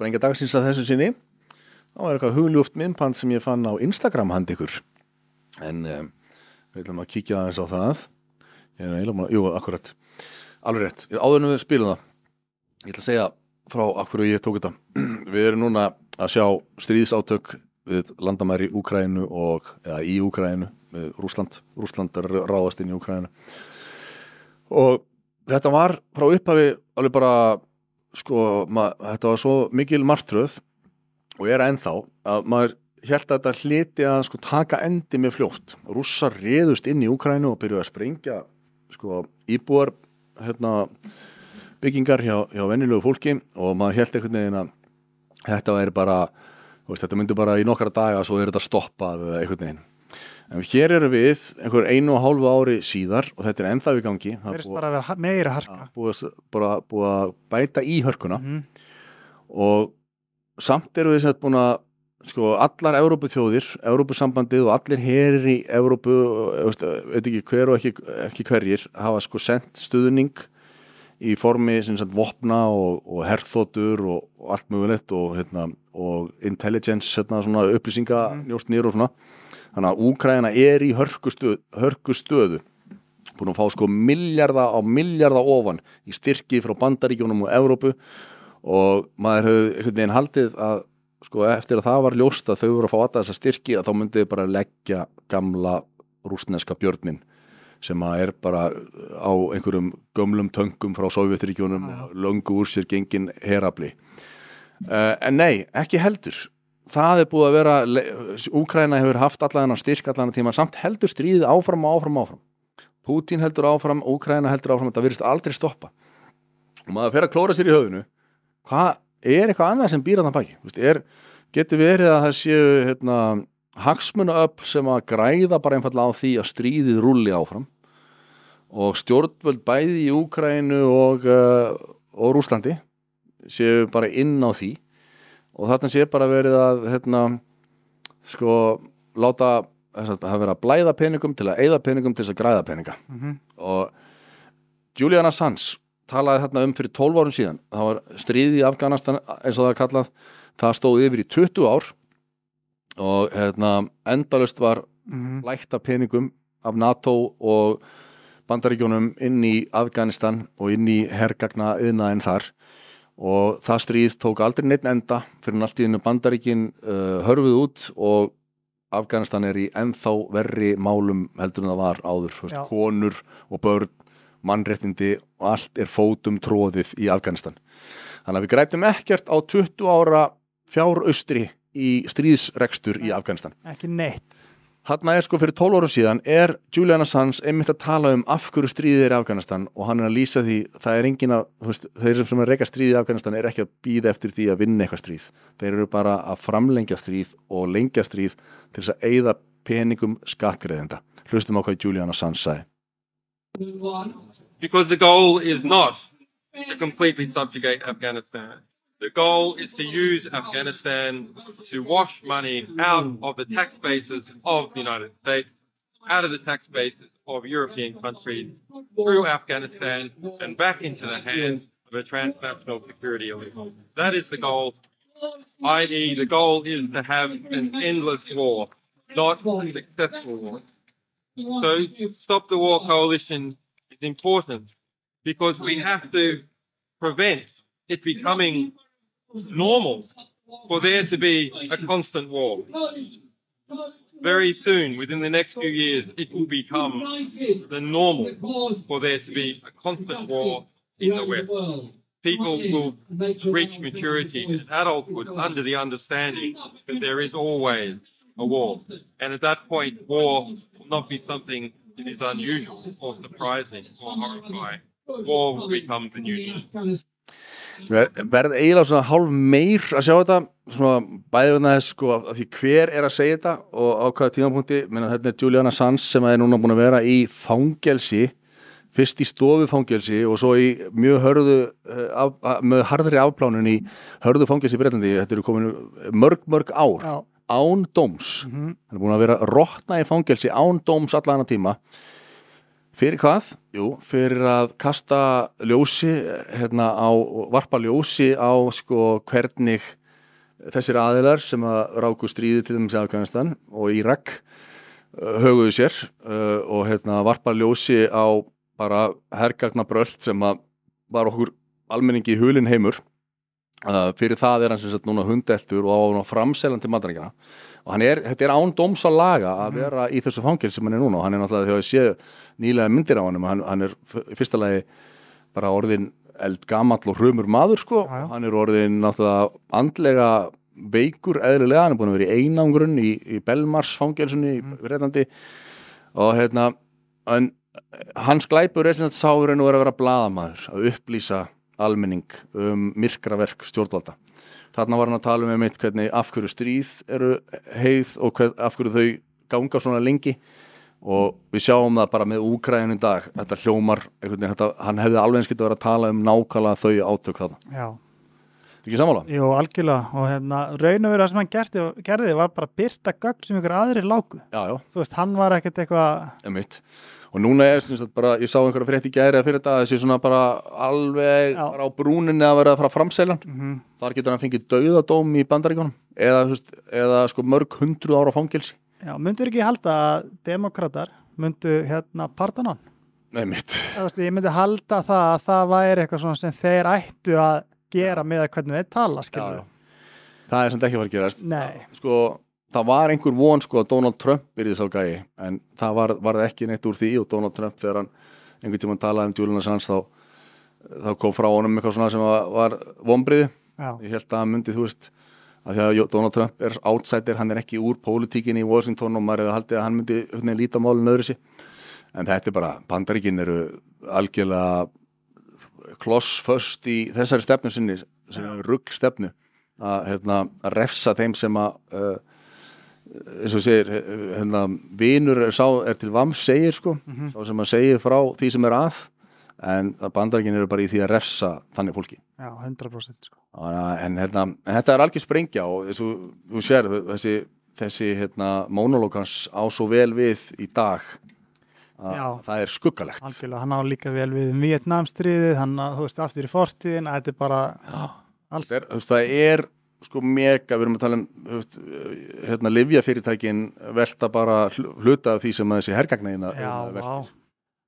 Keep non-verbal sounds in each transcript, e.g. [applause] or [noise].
sprengja dagsins að þessu sinni. Þá er eitthvað hugljúft myndband sem ég fann á Instagram hand ykkur. En um, við ætlum að kíkja aðeins á það. Ég er eiginlega að, jú, akkurat. Alveg rétt, áður en við spilum það ég ætla að segja frá akkur ég tók þetta. [clears throat] Við erum núna að sjá stríðsátök við landamæri í Úkrænu og, eða í Úkrænu Rúsland, Rúsland er ráðast inn í Úkrænu og þetta var frá upphafi alveg bara sko, mað, þetta var svo mikil martröð og er ennþá að maður held að þetta hliti að sko taka endi með fljótt. Rússar réðust inn í Úkrænu og byrjuði að sprengja sko íbúar hérna, byggingar hjá, hjá venjulegu fólki og maður held einhvern veginn að þetta væri bara veist, þetta myndi bara í nokkara daga svo er þetta stoppað eða einhvern veginn en hér eru við einhver einu og hálfu ári síðar og þetta er ennþá í gangi. Það verðist bara að vera meira harka. Búið, bara búið að bæta í hörkuna. Mm. og samt eru við sem sagt búin að sko allar Európu þjóðir, Európusambandið og allir herir í Európu veist, veit ekki hver og ekki, ekki hverjir hafa sko sendt stuðning í formi sem sagt vopna og, og herþótur og, og allt mögulegt og, hérna, og intelligence hérna, svona, upplýsinga njóstnýr og svona þannig að Úkræna er í hörkustöðu, hörkustöðu. Búin að fá sko miljarda á miljarda ofan í styrki frá bandaríkjónum og Evrópu. Og maður hefur einhvern veginn haldið að sko eftir að það var ljóst að þau voru að fá alltaf þessa styrki að þá myndið bara leggja gamla rúsneska björnin sem að er bara á einhverjum gömlum töngum frá Sovjetríkjónum og löngu úr sér gengin herabli uh, en nei, ekki heldur það er búið að vera Úkræna hefur haft allan að styrk allan að tíma. Samt heldur stríðið áfram og áfram og áfram. Pútín heldur áfram, Úkræna heldur áfram. Þetta virðist aldrei stoppa. Og maður fer að klóra sér í höfðinu. Hvað er eitthvað annað sem býr að það baki getur verið að það séu hérna, hagsmunaöfl sem að græða bara einfallega á því að stríðið rulli áfram? Og stjórnvöld bæði í Úkrænu og, uh, og Rúslandi séu bara inn á því og þarna sé bara verið að hérna, sko láta það vera að blæða peningum til að eigða peningum til þess að græða peninga. Mhm. og Julian Assange talaði þarna um fyrir 12 árum síðan. Það var stríði í Afganistan eins og það er kallað. Það stóð yfir í 20 ár. Og hérna, endalust var Mhm. lægt af peningum af NATO og bandaríkjónum inn í Afganistan og inn í hergagna yðnaðin þar og það stríð tók aldrei neitt enda fyrir allt í hennu bandaríkin uh, hörfuð út og Afganistan er í ennþá verri málum heldur en það var áður veist, konur og börn mannréttindi og allt er fótum tróðið í Afganistan. Þannig að við grætum ekkert á 20 ára fjáraustri í stríðsrekstur í Afganistan. ekki neitt Hanna er sko fyrir 12 árum síðan er Julian Assange einmitt að tala um af hverju stríðið er í Afganistan og hann er að lýsa því það er engin að, þú veist, þeir sem er reyka stríðið í Afganistan er ekki að býða eftir því að vinna eitthvað stríð. Þeir eru bara að framlengja stríð og lengja stríð til þess að eigða peningum skattgreðenda hlustum á hvað Julian Assange sagði. Because the goal is not to completely subjugate Afghanistan. The goal is to use Afghanistan to wash money out of the tax bases of the United States, out of the tax bases of European countries, through Afghanistan and back into the hands of a transnational security elite. That is the goal, i.e. the goal is to have an endless war, not a successful war. So Stop the War Coalition is important because we have to prevent it becoming normal for there to be a constant war. Very soon, within the next few years, it will become the normal for there to be a constant war in the West. People will reach maturity and adulthood under the understanding that there is always a war. And at that point, war will not be something that is unusual or surprising or horrifying. War will become the new norm. Ver- verð eiginlega svona hálf meir að sjá þetta svona bæði vegna þess sko af því hver er að segja þetta og á hvaða tímapunkti. Menna þetta er Julian Assange sem er núna búin að vera í fangelsi fyrst í stofufangelsi og svo í mjög hörðu eh, af, með harðri afplánun í hörðu fangelsi í Breitlandi þetta eru komin mörg mörg ár Já. án dóms. Hann er búin að vera að rotna í fangelsi án dóms allan að tíma Fyrir hvað? Jú, fyrir að kasta ljósi, hérna á, varpa ljósi á sko hvernig þessir aðilar sem að ráku stríði til sem Afganistan og Írak uh, höguðu sér uh, og hérna varpa ljósi á bara hergagna bröld sem að var okkur almenningi í hulin heimur uh, fyrir það er hann sem sagt núna hundeltur og á hann framselan til matrækjana og hann er, þetta er án dóms að laga að vera í þessu fangil sem hann er núna. Og hann er náttúrulega þegar ég sé nýlega myndir á hann hann, hann er fyrsta lagi bara orðin eld gamall og hrumur maður sko, Já, já. hann er orðin náttúrulega andlega veikur eðlilega, hann er búin að vera í einangrun í, í Belmars fangelsunni í Breitlandi og hérna en hans glæpur er sem þetta sáur en að vera að vera blaðamaður að upplýsa almenning um myrkraverk stjórnvalda. Þarna var hann að tala um einmitt hvernig af hverju stríð eru heið og hver, af hverju þau ganga svona lengi. Og við sjáum það bara með Úkræðin í dag þetta hljómar, þetta, hann hefði alveg eins getið vera að tala um nákvæmlega þau átök þarna, Já, Þetta ekki sammála? jú, algjörlega. Og hérna, raun og verið það sem hann gerði, gerði var bara að byrta gögn sem ykkur aðri lágu Já, já, þú veist, hann var ekkert eitthvað einmitt. Og núna er sem sagt bara, ég sá einhverja frétt í gæri að fyrir þetta, þessi svona bara alveg Já. bara á brúninni að vera að fara framsælan mm þar getur hann fengið dauðadóm í bandaríkjónum eða, þú veist, eða sko mörg hundru ára fangelsi. Já, myndur ekki halda að demokrater myndu hérna pardon hann? Nei, mitt ég myndi halda það að það væri eitthvað svona sem þeir ættu að gera með hvernig þeir tala, skilur Það er samt ekki að fara að gerast. Nei, Sko, það var einhver von sko að Donald Trump byrði sá gæi en það var, var ekki neitt úr því og Donald Trump þegar hann einhvern tímann talaði um Julian Assange þá, þá kom frá honum eitthvað svona sem var, var vonbriði já, ég held að hann myndi, þú veist að því að Donald Trump er outsider, hann er ekki úr pólitíkinni í Washington og maður hefur haldið að hann myndi einhvern veginn líta málun öðru sig en þetta er bara, bandaríkin eru algjörlega klossföst í þessari stefnu sinni sem er rugg stefnu að, hérna, að refsa þeim sem að uh, eins og segir hérna, vinur er, sá, er til vams segir sko, sá sem að segir frá því sem er að en að bandaríkin eru bara í því að refsa þannig fólki já, 100% sko. En, hérna, en þetta er algjör sprengja og og þú sér þessi, þessi hérna, monologans á svo vel við í dag. Það er skuggalegt. Algjörlega, hann á líka vel við Vietnamstríðið, hann á, þú veist, aftur í fortíðin þetta er bara það er, það er sko mega, við erum að tala um veist, hérna, livjafyrirtækin velta bara hl- hluta af því sem þessi hergagnæðina já, vá.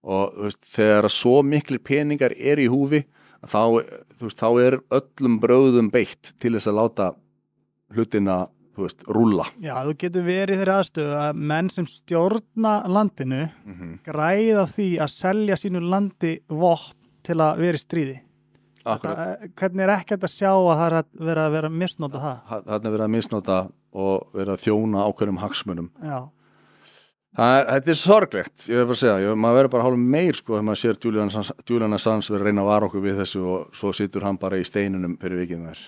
Og veist, þegar að svo miklir peningar er í húfi þá, veist, þá er öllum bröðum beitt til þess að láta hlutina, þú veist, rúlla. Já, þú getur verið þeirri aðstöðu að menn sem stjórna landinu mm græða því að selja sínu landi vopn til að vera í stríði. Akkurat. Það, hvernig er ekkert að sjá að það er að vera að vera að misnota það? þarna er verið að misnota og verið að þjóna ákveðnum hagsmunum. Já, Það er, þetta er sorglegt, ég vil bara segja. Ég, maður verður bara hálfum meir sko þegar maður sér Julian Assange- verið að reyna að vara okkur við þessu og svo situr hann bara í steinunum fyrir vikið þær